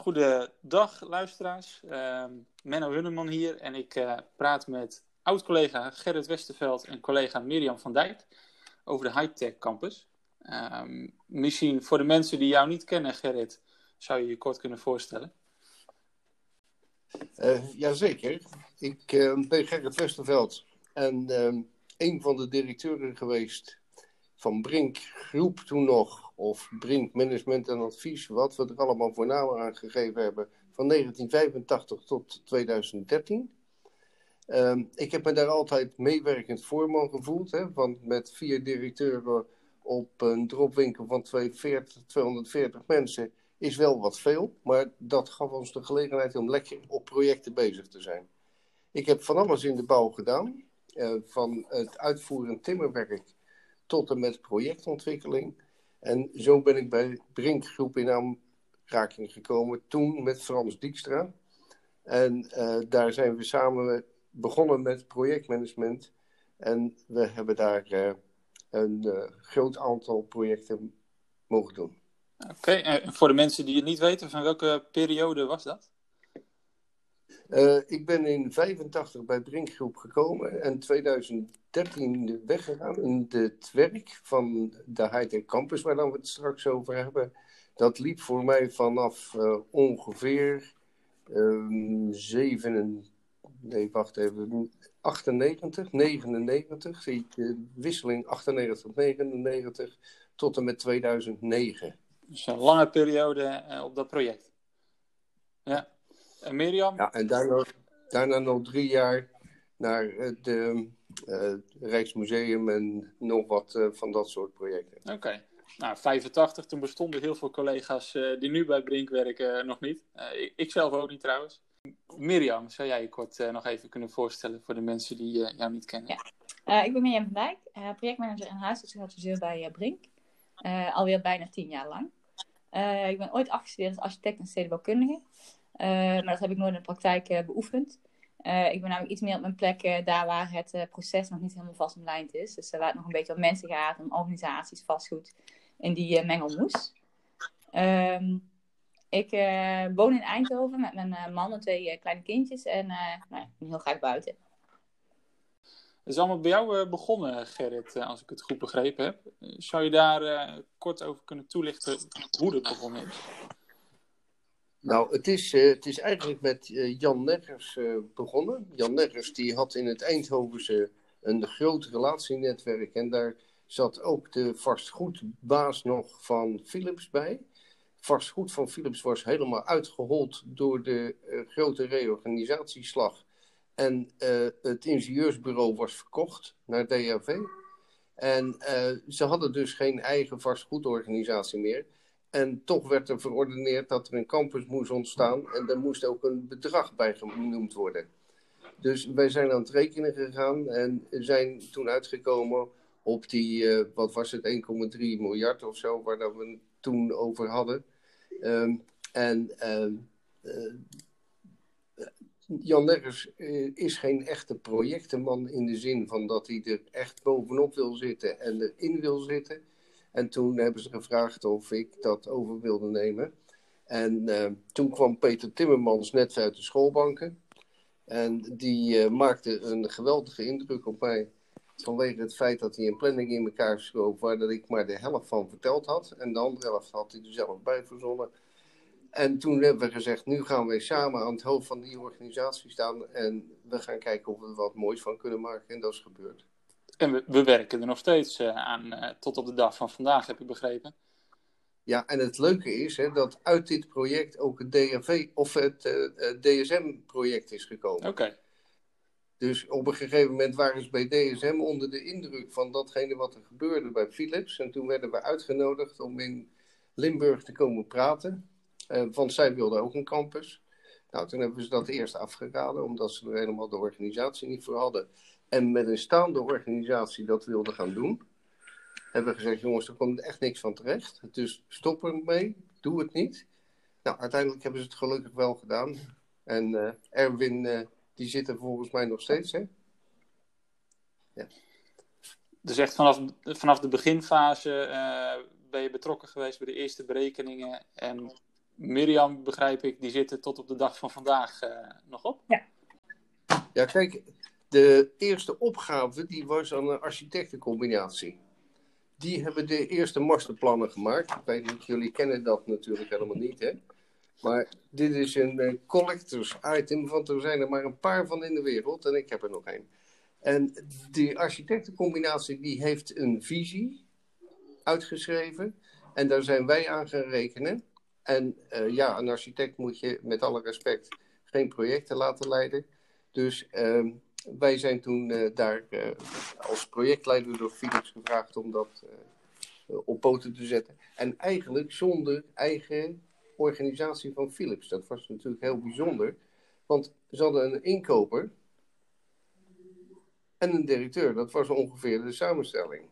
Goedendag luisteraars. Uh, Menno Hunneman hier en ik uh, praat met oud-collega Gerrit Westerveld en collega Mirjam van Dijk over de Hightech Campus. Uh, misschien voor de mensen die jou niet kennen, Gerrit, zou je je kort kunnen voorstellen? Uh, jazeker. Ik ben Gerrit Westerveld en ehm, een van de directeuren geweest van Brink Groep toen nog, of Brink Management en Advies, wat we er allemaal voor namen aan gegeven hebben, van 1985 tot 2013. Ehm, ik heb me daar altijd meewerkend voorman gevoeld, hè, want met vier directeuren op een dropwinkel van 240, 240 mensen is wel wat veel, maar dat gaf ons de gelegenheid om lekker op projecten bezig te zijn. Ik heb van alles in de bouw gedaan, uh, van het uitvoeren timmerwerk tot en met projectontwikkeling. En zo ben ik bij Brink Groep in aanraking gekomen, toen met Frans Dijkstra. En uh, daar zijn we samen begonnen met projectmanagement. En we hebben daar uh, een uh, groot aantal projecten mogen doen. Oké, en voor de mensen die het niet weten, van welke periode was dat? Uh, ik ben in 85 bij Brinkgroep gekomen en 2013 weggegaan in het werk van de Hightech Campus, waar we het straks over hebben. Dat liep voor mij vanaf uh, ongeveer um, 7, nee, wacht even, 98, 99, zie de wisseling 98, 99 tot en met 2009. Dus een lange periode op dat project. Ja. En Mirjam? Ja, en daarna, daarna nog drie jaar naar het uh, uh, Rijksmuseum en nog wat uh, van dat soort projecten. Oké. Okay. Nou, 85, toen bestonden heel veel collega's die nu bij Brink werken nog niet. Ik, ik, zelf ook niet trouwens. Mirjam, zou jij je kort nog even kunnen voorstellen voor de mensen die jou niet kennen? Ja, ik ben Mirjam van Dijk, projectmanager en huisartsadviseur bij Brink. alweer bijna tien jaar lang. ik ben ooit afgestudeerd als architect en stedenbouwkundige. Maar dat heb ik nooit in de praktijk uh, beoefend. Uh, ik ben namelijk iets meer op mijn plek daar waar het proces nog niet helemaal vast omlijnd is. Dus waar het nog een beetje om mensen gaat, om organisaties, vastgoed in die mengelmoes. Um, ik woon in Eindhoven met mijn man en twee kleine kindjes en nou, ik ben heel graag buiten. Het is allemaal bij jou begonnen, Gerrit, als ik het goed begrepen heb. Zou je daar kort over kunnen toelichten hoe het begonnen is? Nou, het is, uh, het is eigenlijk met uh, Jan Neggers uh, begonnen. Jan Neggers die had in het Eindhovense een groot relatienetwerk. En daar zat ook de vastgoedbaas nog van Philips bij. Vastgoed van Philips was helemaal uitgehold door de grote reorganisatieslag. En het ingenieursbureau was verkocht naar DAV. En ze hadden dus geen eigen vastgoedorganisatie meer. En toch werd er verordeneerd dat er een campus moest ontstaan en er moest ook een bedrag bij genoemd worden. Dus wij zijn aan het rekenen gegaan en zijn toen uitgekomen op die, uh, wat was het, 1,3 miljard of zo, waar dat we het toen over hadden. Um, en uh, uh, Jan Leggers is geen echte projectenman in de zin van dat hij er echt bovenop wil zitten en erin wil zitten. En toen hebben ze gevraagd of ik dat over wilde nemen. En uh, toen kwam Peter Timmermans net uit de schoolbanken. En die uh, maakte een geweldige indruk op mij. Vanwege het feit dat hij een planning in elkaar schoof waar dat ik maar de helft van verteld had. En de andere helft had hij er zelf bij verzonnen. En toen hebben we gezegd, nu gaan we samen aan het hoofd van die organisatie staan. En we gaan kijken of we er wat moois van kunnen maken. En dat is gebeurd. En we, we werken er nog steeds uh, aan, uh, tot op de dag van vandaag, heb ik begrepen. Ja, en het leuke is hè, dat uit dit project ook het DRV of het uh, DSM-project is gekomen. Oké. Okay. Dus op een gegeven moment waren ze bij DSM onder de indruk van datgene wat er gebeurde bij Philips. En toen werden we uitgenodigd om in Limburg te komen praten. want zij wilden ook een campus. Nou, toen hebben ze dat eerst afgeraden, omdat ze er helemaal de organisatie niet voor hadden en met een staande organisatie dat wilde gaan doen, hebben we gezegd: jongens, er komt echt niks van terecht. Dus stop ermee, doe het niet. Nou, uiteindelijk hebben ze het gelukkig wel gedaan. En uh, Erwin, uh, die zit er volgens mij nog steeds, hè? Ja. Dus echt vanaf, vanaf de beginfase uh, ben je betrokken geweest bij de eerste berekeningen en Mirjam, begrijp ik, die zitten tot op de dag van vandaag nog op? Ja. Ja, kijk, de eerste opgave die was aan een architectencombinatie. Die hebben de eerste masterplannen gemaakt. Ik weet niet, jullie kennen dat natuurlijk helemaal niet, hè? Maar dit is een uh, collectors item, want er zijn er maar een paar van in de wereld en ik heb er nog één. En die architectencombinatie die heeft een visie uitgeschreven en daar zijn wij aan gaan rekenen. En uh, ja, een architect moet je met alle respect geen projecten laten leiden. Dus uh, wij zijn toen uh, daar als projectleider door Philips gevraagd om dat op poten te zetten. En eigenlijk zonder eigen organisatie van Philips. Dat was natuurlijk heel bijzonder. Want ze hadden een inkoper en een directeur. Dat was ongeveer de samenstelling.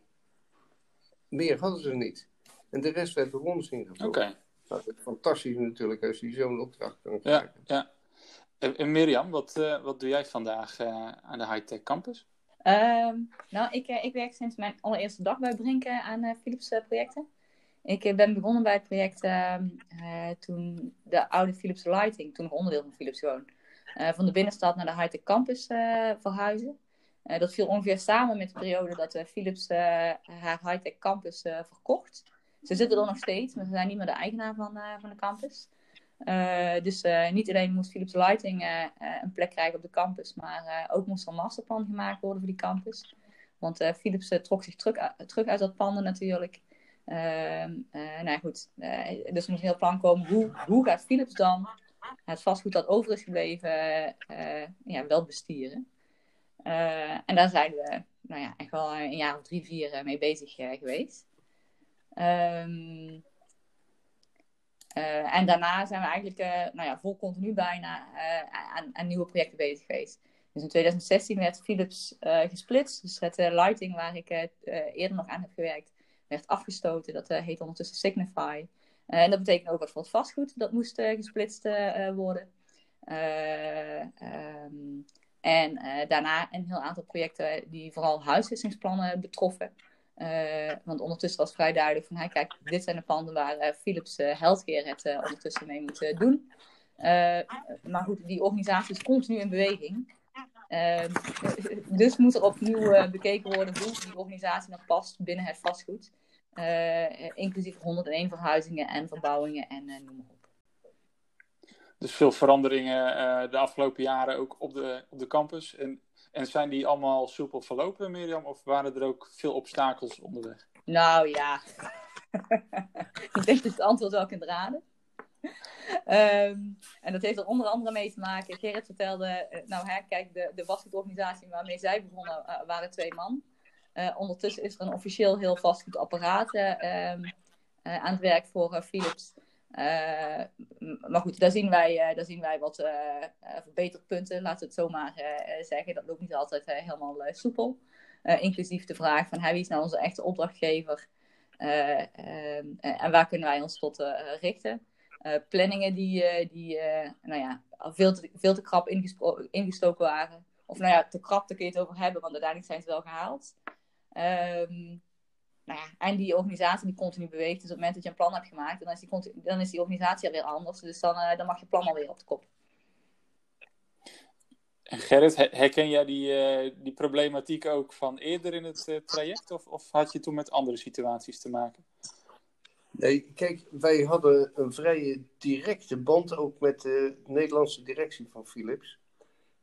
Meer hadden ze niet. En de rest werd door ons ingevuld. Oké. Okay. Nou, dat is fantastisch natuurlijk als je zo'n opdracht kan krijgen. Ja, ja. En, Mirjam, wat, uh, wat doe jij vandaag uh, aan de Hightech Campus? Um, nou, ik, uh, ik werk sinds mijn allereerste dag bij Brinken aan Philips projecten. Ik ben begonnen bij het project ehm, toen de oude Philips Lighting, toen nog onderdeel van Philips gewoon, van de binnenstad naar de Hightech Campus verhuizen. dat viel ongeveer samen met de periode dat Philips haar Hightech Campus verkocht. Ze zitten er nog steeds, maar ze zijn niet meer de eigenaar van, van de campus. Uh, dus uh, niet alleen moest Philips Lighting uh, een plek krijgen op de campus, maar ook moest er een masterplan gemaakt worden voor die campus. Want Philips trok zich terug, terug, uit dat panden natuurlijk. Ehm, nou goed, dus er moest een heel plan komen. Hoe, hoe gaat Philips dan het vastgoed dat over is gebleven ja, wel bestieren? en daar zijn we nou ja, echt wel een jaar of drie, vier mee bezig geweest. Um, uh, en daarna zijn we eigenlijk uh, nou ja, vol continu bijna uh, aan, aan, nieuwe projecten bezig geweest. Dus in 2016 werd Philips gesplitst. Dus het lighting waar ik eerder nog aan heb gewerkt, werd afgestoten. Dat heet ondertussen Signify. en dat betekent ook wat voor het vastgoed. Dat moest gesplitst worden. Um, en daarna een heel aantal projecten die vooral huisvestingsplannen betroffen. Uh, want ondertussen was vrij duidelijk van, kijk, dit zijn de panden waar uh, Philips uh, Healthcare het ondertussen mee moet doen. maar goed, die organisatie is continu in beweging. Ehm, dus moet er opnieuw bekeken worden hoe die organisatie nog past binnen het vastgoed. inclusief 101 verhuizingen en verbouwingen en noem maar op. Dus veel veranderingen de afgelopen jaren ook op de, op de campus. En en zijn die allemaal soepel verlopen, Mirjam? Of waren er ook veel obstakels onderweg? Nou ja, ik denk dat het antwoord wel kunt raden. Um, en dat heeft er onder andere mee te maken. Gerrit vertelde, eh, nou hè, kijk, de, de vastgoedorganisatie waarmee zij begonnen uh, waren twee man. Uh, ondertussen is er een officieel heel vastgoedapparaat uh, um, aan het werk voor Philips. Uh, maar goed, daar zien wij, uh, daar zien wij wat uh, verbeterpunten, laten we het zo maar zeggen. Dat loopt niet altijd helemaal soepel. inclusief de vraag van wie is nou onze echte opdrachtgever ehm, en waar kunnen wij ons tot richten. planningen die, die nou ja, veel, te, veel te krap ingestoken waren. Of nou ja, te krap, daar kun je het over hebben, want uiteindelijk zijn ze wel gehaald. Um, nou ja, en die organisatie die continu beweegt. Dus op het moment dat je een plan hebt gemaakt, dan is die, dan is die organisatie alweer anders. Dus dan, uh, dan mag je plan alweer op de kop. En Gerrit, herken jij die, uh, die problematiek ook van eerder in het uh, traject? Of, of had je toen met andere situaties te maken? Nee, kijk, wij hadden een vrij directe band ook met de Nederlandse directie van Philips.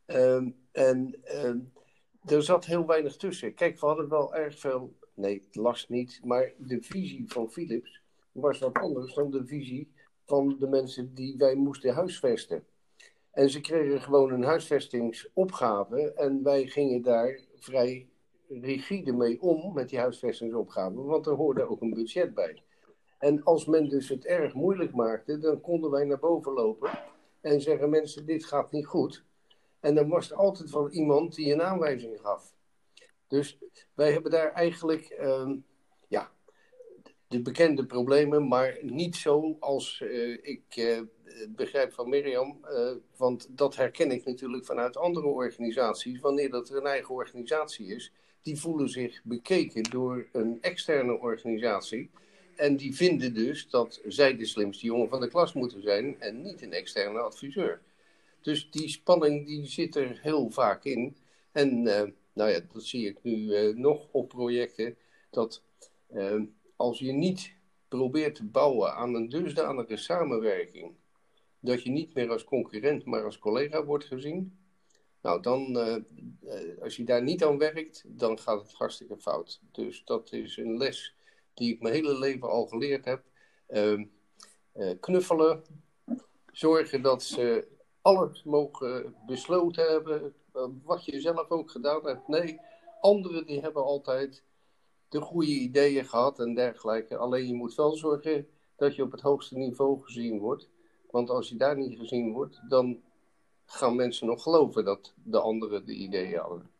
Um, en um, er zat heel weinig tussen. Kijk, we hadden wel erg veel Nee, last niet. Maar de visie van Philips was wat anders dan de visie van de mensen die wij moesten huisvesten. En ze kregen gewoon een huisvestingsopgave en wij gingen daar vrij rigide mee om met die huisvestingsopgave, want er hoorde ook een budget bij. En als men dus het erg moeilijk maakte, dan konden wij naar boven lopen en zeggen: mensen, dit gaat niet goed. En dan was er altijd wel iemand die een aanwijzing gaf. Dus wij hebben daar eigenlijk ehm, ja, de bekende problemen, maar niet zo als uh, ik uh, begrijp van Mirjam. Uh, want dat herken ik natuurlijk vanuit andere organisaties. Wanneer dat er een eigen organisatie is, die voelen zich bekeken door een externe organisatie. en die vinden dus dat zij de slimste jongen van de klas moeten zijn en niet een externe adviseur. Dus die spanning die zit er heel vaak in. En eh, nou ja, dat zie ik nu eh, nog op projecten. Dat uh, als je niet probeert te bouwen aan een dusdanige samenwerking. Dat je niet meer als concurrent, maar als collega wordt gezien. Nou, dan, als je daar niet aan werkt, dan gaat het hartstikke fout. Dus dat is een les die ik mijn hele leven al geleerd heb. Ehm, knuffelen, zorgen dat ze alles mogen besloten hebben, eh, wat je zelf ook gedaan hebt. Nee, anderen die hebben altijd de goede ideeën gehad en dergelijke. Alleen je moet wel zorgen dat je op het hoogste niveau gezien wordt. Want als je daar niet gezien wordt, dan gaan mensen nog geloven dat de anderen de ideeën hadden.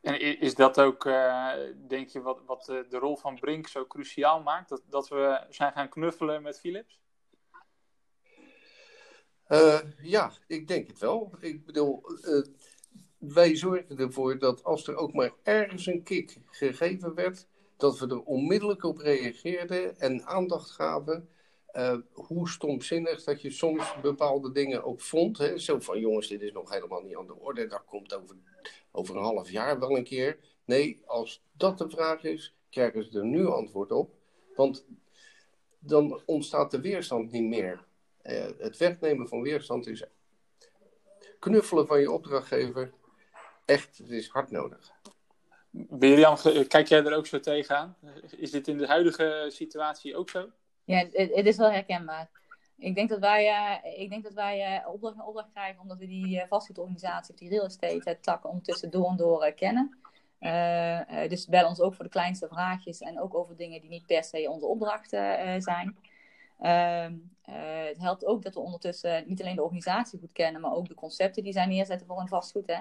En is dat ook, uh, denk je, wat, wat de rol van Brink zo cruciaal maakt? Dat, dat we zijn gaan knuffelen met Philips? Uh, ja, ik denk het wel. Ik bedoel, uh, wij zorgden ervoor dat als er ook maar ergens een kick gegeven werd, dat we er onmiddellijk op reageerden en aandacht gaven. Uh, hoe stomzinnig dat je soms bepaalde dingen ook vond. Hè? Zo van, jongens, dit is nog helemaal niet aan de orde. Dat komt over, over een half jaar wel een keer. Nee, als dat de vraag is, krijgen ze er nu antwoord op. Want dan ontstaat de weerstand niet meer. Uh, het wegnemen van weerstand is knuffelen van je opdrachtgever echt, het is hard nodig. Mirjam, kijk jij er ook zo tegenaan? Is dit in de huidige situatie ook zo? Ja, het, het is wel herkenbaar. Ik denk dat wij, uh, ik denk dat wij uh, opdracht opdracht krijgen omdat we die uh, vastgoedorganisatie, die real estate takken ondertussen door en door kennen. dus bellen ons ook voor de kleinste vraagjes en ook over dingen die niet per se onze opdrachten zijn. Ehm, het helpt ook dat we ondertussen niet alleen de organisatie goed kennen, maar ook de concepten die zij neerzetten voor een vastgoed. Hè.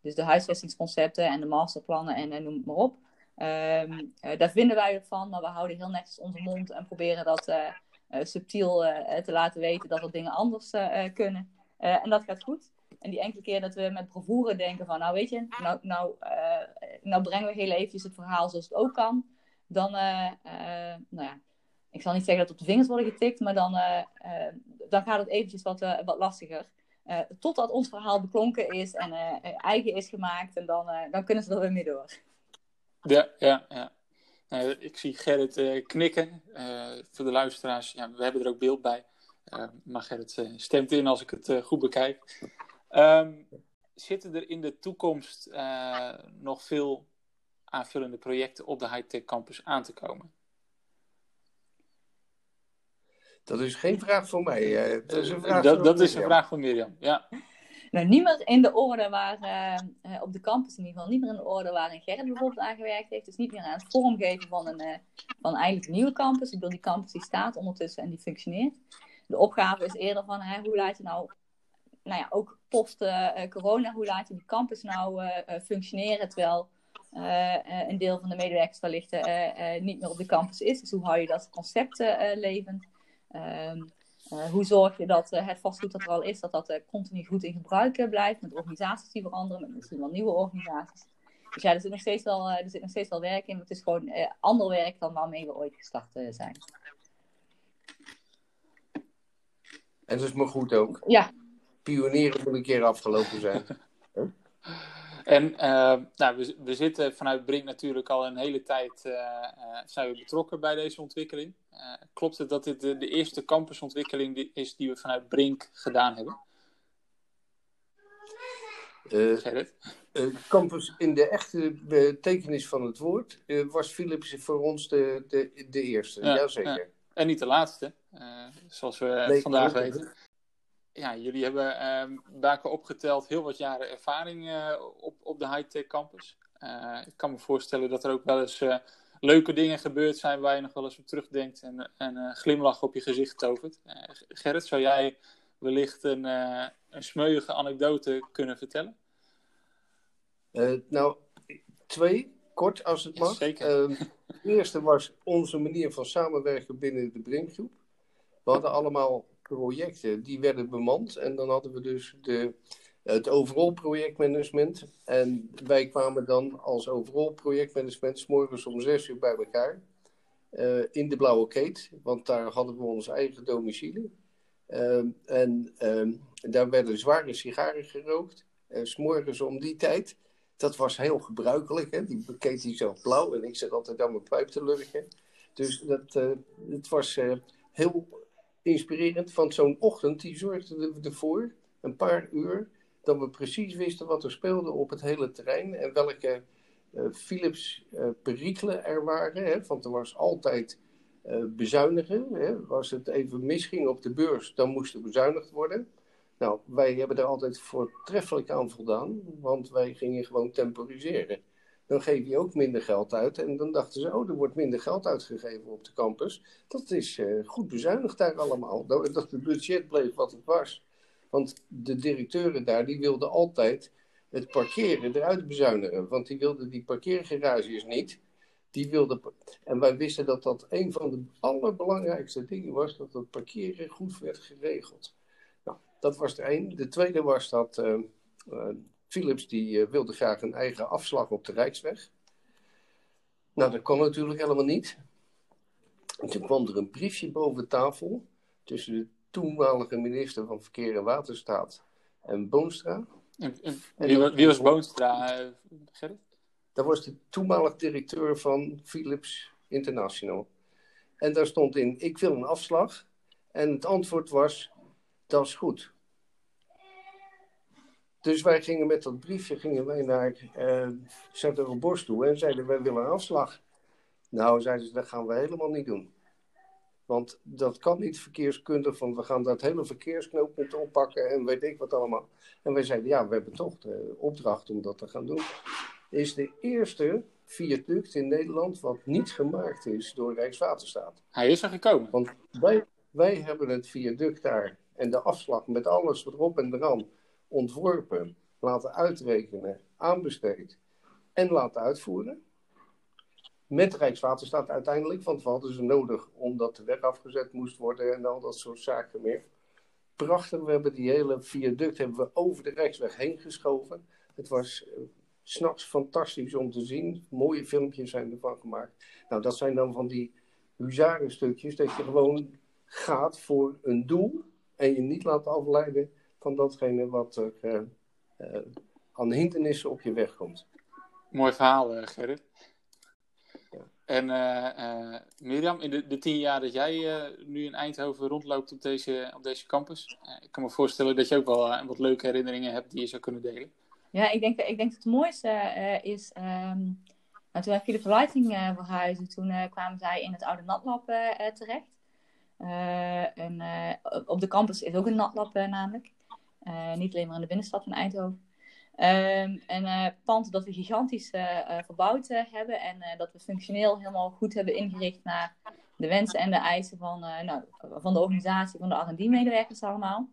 Dus de huisvestingsconcepten en de masterplannen en, en noem het maar op. Um, daar vinden wij van, maar we houden heel netjes onze mond en proberen dat uh, subtiel te laten weten dat er dingen anders kunnen. en dat gaat goed. En die enkele keer dat we met bravoure denken van, nou weet je, nou, nou, nou brengen we heel eventjes het verhaal zoals het ook kan. Dan, nou ja, ik zal niet zeggen dat op de vingers worden getikt, maar dan, dan gaat het eventjes wat, wat lastiger. Uh, totdat ons verhaal beklonken is en uh, eigen is gemaakt. En dan, dan kunnen ze er weer mee door. Ja, ja, ja. Nou, ik zie Gerrit knikken. voor de luisteraars, ja, we hebben er ook beeld bij. maar Gerrit stemt in als ik het goed bekijk. Um, zitten er in de toekomst nog veel aanvullende projecten op de Hightech Campus aan te komen? Dat is geen vraag voor mij. Eh, dat is een vraag, dat, dat is een vraag van Mirjam, ja. Nou, niet meer in de orde waar, uh, op de campus in ieder geval, niet meer in de orde waarin Gerrit bijvoorbeeld aan gewerkt heeft. Dus niet meer aan het vormgeven van een, uh, van eigenlijk een nieuwe campus. Ik bedoel, die campus die staat ondertussen en die functioneert. De opgave is eerder van, hè, hoe laat je nou, nou ja, ook post-corona, hoe laat je die campus nou functioneren, terwijl een deel van de medewerkers wellicht niet meer op de campus is. Dus hoe hou je dat concept levend? Ehm, eh, hoe zorg je dat uh, het vastgoed dat er al is, dat dat uh, continu goed in gebruik blijft, met organisaties die veranderen, met misschien wel nieuwe organisaties. Dus ja, er zit nog steeds wel, er zit nog steeds wel werk in, maar het is gewoon ander werk dan waarmee we ooit gestart zijn. En dat is maar goed ook. Ja. Pionieren moet een keer afgelopen zijn. En uh, nou, we, we, zitten vanuit Brink natuurlijk al een hele tijd uh, uh, zijn we betrokken bij deze ontwikkeling. klopt het dat dit de, de, eerste campusontwikkeling is die we vanuit Brink gedaan hebben? campus in de echte betekenis van het woord was Philips voor ons de, de, de eerste, ja, jazeker. Ja. En niet de laatste, zoals we nee, vandaag weten ja, jullie hebben uh, bij opgeteld heel wat jaren ervaring uh, op, op de high-tech campus. Uh, ik kan me voorstellen dat er ook wel eens eh, leuke dingen gebeurd zijn waar je nog wel eens op terugdenkt en, en een glimlach op je gezicht tovert. Gerrit, zou jij wellicht een, een smeuïge anekdote kunnen vertellen? nou, twee, kort als het mag. Zeker. Ehm, het eerste was onze manier van samenwerken binnen de Brinkgroep. We hadden allemaal projecten, die werden bemand. En dan hadden we dus de, het overal projectmanagement. En wij kwamen dan als overal projectmanagement s morgens om zes uur bij elkaar. eh, in de Blauwe Keet, want daar hadden we ons eigen domicilie. Ehm, en ehm, daar werden zware sigaren gerookt, uh, s'morgens om die tijd. Dat was heel gebruikelijk, hè? die keet die zelf blauw en ik zat altijd aan mijn pijp te lurken. Dus dat, uh, het was heel inspirerend. Van zo'n ochtend, die zorgde ervoor, een paar uur, dat we precies wisten wat er speelde op het hele terrein en welke uh, Philips uh, perikelen er waren. Hè, want er was altijd uh, bezuinigen. Hè. Als het even misging op de beurs, dan moest er bezuinigd worden. Nou, wij hebben er altijd voortreffelijk aan voldaan, want wij gingen gewoon temporiseren. Dan geef je ook minder geld uit. En dan dachten ze, oh, er wordt minder geld uitgegeven op de campus. Dat is goed bezuinigd daar allemaal. Dat het budget bleef wat het was. Want de directeuren daar, die wilden altijd het parkeren eruit bezuinigen. Want die wilden die parkeergarages niet. Die wilden, en wij wisten dat dat een van de allerbelangrijkste dingen was, dat het parkeren goed werd geregeld. Nou, dat was de een. De tweede was dat uh, uh, Philips die uh, wilde graag een eigen afslag op de Rijksweg. Nou, dat kon natuurlijk helemaal niet. En toen kwam er een briefje boven tafel tussen de toenmalige minister van Verkeer en Waterstaat en Boonstra. En, wie, wie, was Boonstra, uh, Gerrit? Dat was de toenmalig directeur van Philips International. En daar stond in, ik wil een afslag. En het antwoord was, dat is goed. Dus wij gingen met dat briefje gingen wij naar uh, Bos toe en zeiden, wij willen een afslag. Nou, zeiden ze, dat gaan we helemaal niet doen. Want dat kan niet verkeerskundig, want we gaan dat hele verkeersknooppunt oppakken en weet ik wat allemaal. En wij zeiden, ja, we hebben toch de opdracht om dat te gaan doen. Is de eerste viaduct in Nederland wat niet gemaakt is door Rijkswaterstaat. Hij is er gekomen. Want wij, wij hebben het viaduct daar en de afslag met alles erop en eraan ontworpen, laten uitrekenen, aanbesteed en laten uitvoeren. Met Rijkswaterstaat uiteindelijk, want we hadden ze nodig omdat de weg afgezet moest worden en al dat soort zaken meer. Prachtig, we hebben die hele viaduct hebben we over de Rijksweg heen geschoven. Het was uh, s'nachts fantastisch om te zien. Mooie filmpjes zijn ervan gemaakt. Nou, dat zijn dan van die huzarenstukjes, dat je gewoon gaat voor een doel en je niet laat afleiden van datgene wat er uh, uh, aan hindernissen op je weg komt. Mooi verhaal, Gerrit. En uh, uh, Mirjam, in de, de, tien jaar dat jij uh, nu in Eindhoven rondloopt op deze, op deze campus, ik kan me voorstellen dat je ook wel wat leuke herinneringen hebt die je zou kunnen delen. Ja, ik denk, ik denk dat het mooiste is, um, nou, toen wij Philips Lighting verhuisden, toen kwamen zij in het oude natlab terecht. en, op de campus is ook een natlab namelijk, niet alleen maar in de binnenstad van Eindhoven. Um, een uh, pand dat we gigantisch uh, verbouwd hebben en dat we functioneel helemaal goed hebben ingericht naar de wensen en de eisen van, nou, van de organisatie, van de R&D-medewerkers allemaal.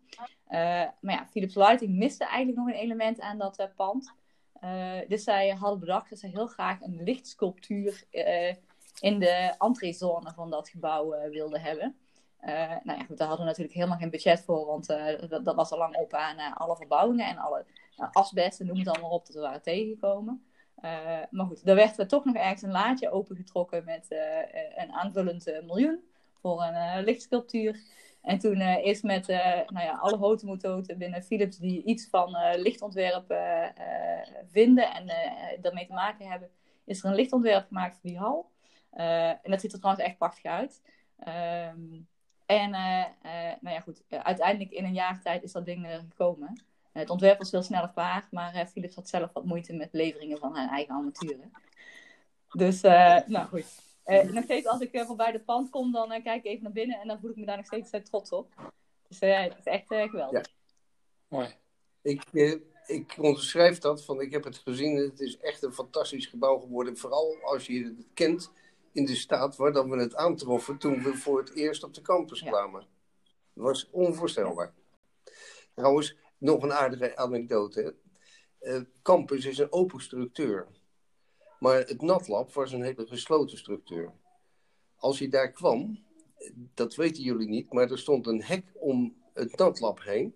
maar ja, Philips Lighting miste eigenlijk nog een element aan dat pand. dus zij hadden bedacht dat ze heel graag een lichtsculptuur in de entreezone van dat gebouw wilden hebben. Nou ja, goed, daar hadden we natuurlijk helemaal geen budget voor, want dat, dat, was al lang op aan alle verbouwingen en alle nou, asbest noem het allemaal op, dat we waren tegengekomen. Uh, maar goed, daar werd er toch nog ergens een laadje opengetrokken met uh, een aanvullend uh, miljoen voor een lichtsculptuur. En toen is met nou ja, alle hotemototen binnen Philips die iets van lichtontwerp vinden en daarmee te maken hebben, is er een lichtontwerp gemaakt voor die hal. en dat ziet er trouwens echt prachtig uit. Ehm, en nou ja, goed, uiteindelijk in een jaar tijd is dat ding gekomen. Het ontwerp was heel snel klaar, maar uh, Philips had zelf wat moeite met leveringen van haar eigen armaturen. Dus, uh, nou goed. Uh, nog steeds als ik voorbij de pand kom, dan kijk ik even naar binnen en dan voel ik me daar nog steeds trots op. Dus ja, het is echt geweldig. Ja. Mooi. Ik, ik onderschrijf dat, van ik heb het gezien. Het is echt een fantastisch gebouw geworden. Vooral als je het kent in de staat waar dan we het aantroffen toen we voor het eerst op de campus kwamen. Dat was onvoorstelbaar. Trouwens, nog een aardige anekdote. Uh, campus is een open structuur. Maar het natlab was een hele gesloten structuur. Als je daar kwam, dat weten jullie niet, maar er stond een hek om het natlab heen.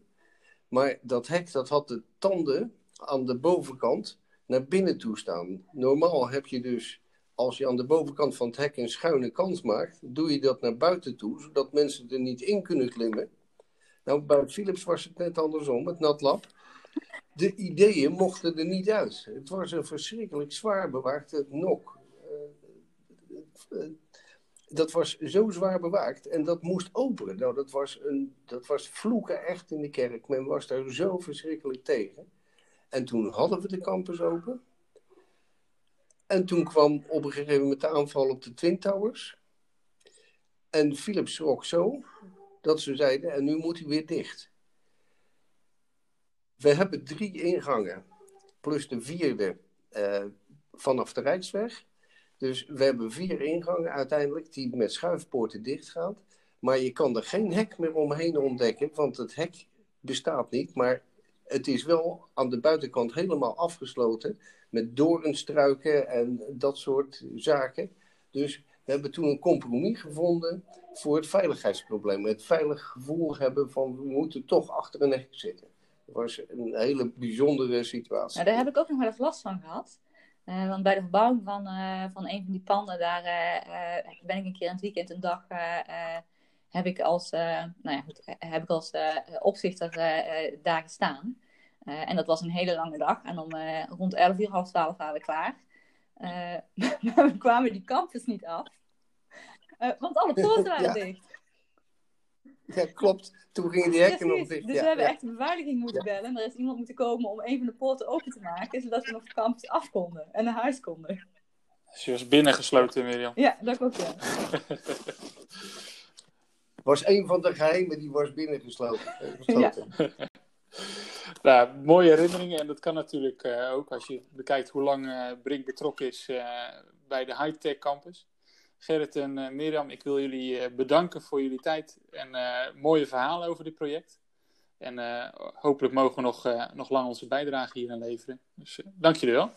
Maar dat hek dat had de tanden aan de bovenkant naar binnen toe staan. Normaal heb je dus als je aan de bovenkant van het hek een schuine kant maakt, doe je dat naar buiten toe, zodat mensen er niet in kunnen klimmen. Nou, bij Philips was het net andersom, het natlab. De ideeën mochten er niet uit. Het was een verschrikkelijk zwaar bewaakte nok. Uh, dat was zo zwaar bewaakt en dat moest openen. Nou, dat was, een, dat was vloeken echt in de kerk. Men was daar zo verschrikkelijk tegen. En toen hadden we de campus open. En toen kwam op een gegeven moment de aanval op de Twin Towers. En Philips schrok zo dat ze zeiden, en nu moet hij weer dicht. We hebben drie ingangen, plus de vierde uh, vanaf de Rijksweg. Dus we hebben vier ingangen uiteindelijk die met schuifpoorten dicht gaan. Maar je kan er geen hek meer omheen ontdekken, want het hek bestaat niet. Maar het is wel aan de buitenkant helemaal afgesloten met doornstruiken en dat soort zaken. Dus we hebben toen een compromis gevonden voor het veiligheidsprobleem. Het veilig gevoel hebben van we moeten toch achter een hek zitten. Dat was een hele bijzondere situatie. Nou, daar heb ik ook nog wel eens last van gehad. Uh, want bij de verbouwing van, uh, van een van die panden, daar uh, ben ik een keer in het weekend een dag heb ik als, nou ja, goed, heb ik als opzichter daar gestaan. en dat was een hele lange dag. En om rond 11 uur, half 12 waren we klaar. maar we kwamen die campus niet af. want alle poorten waren ja. dicht. Ja, klopt. Toen gingen die hekken nog dicht. Dus we hebben echt een beveiliging moeten bellen. Er is iemand moeten komen om een van de poorten open te maken, zodat we nog de campus af konden en naar huis konden. Dus je was binnengesloten, Mirjam? Ja, dat klopt, ja. was een van de geheimen die was binnengesloten. Ja. nou, mooie herinneringen. En dat kan natuurlijk uh, ook als je bekijkt hoe lang uh, Brink betrokken is uh, bij de high-tech campus. Gerrit en Mirjam, ik wil jullie bedanken voor jullie tijd en mooie verhalen over dit project. En hopelijk mogen we nog, nog lang onze bijdrage hier aan leveren. Dus dank jullie wel.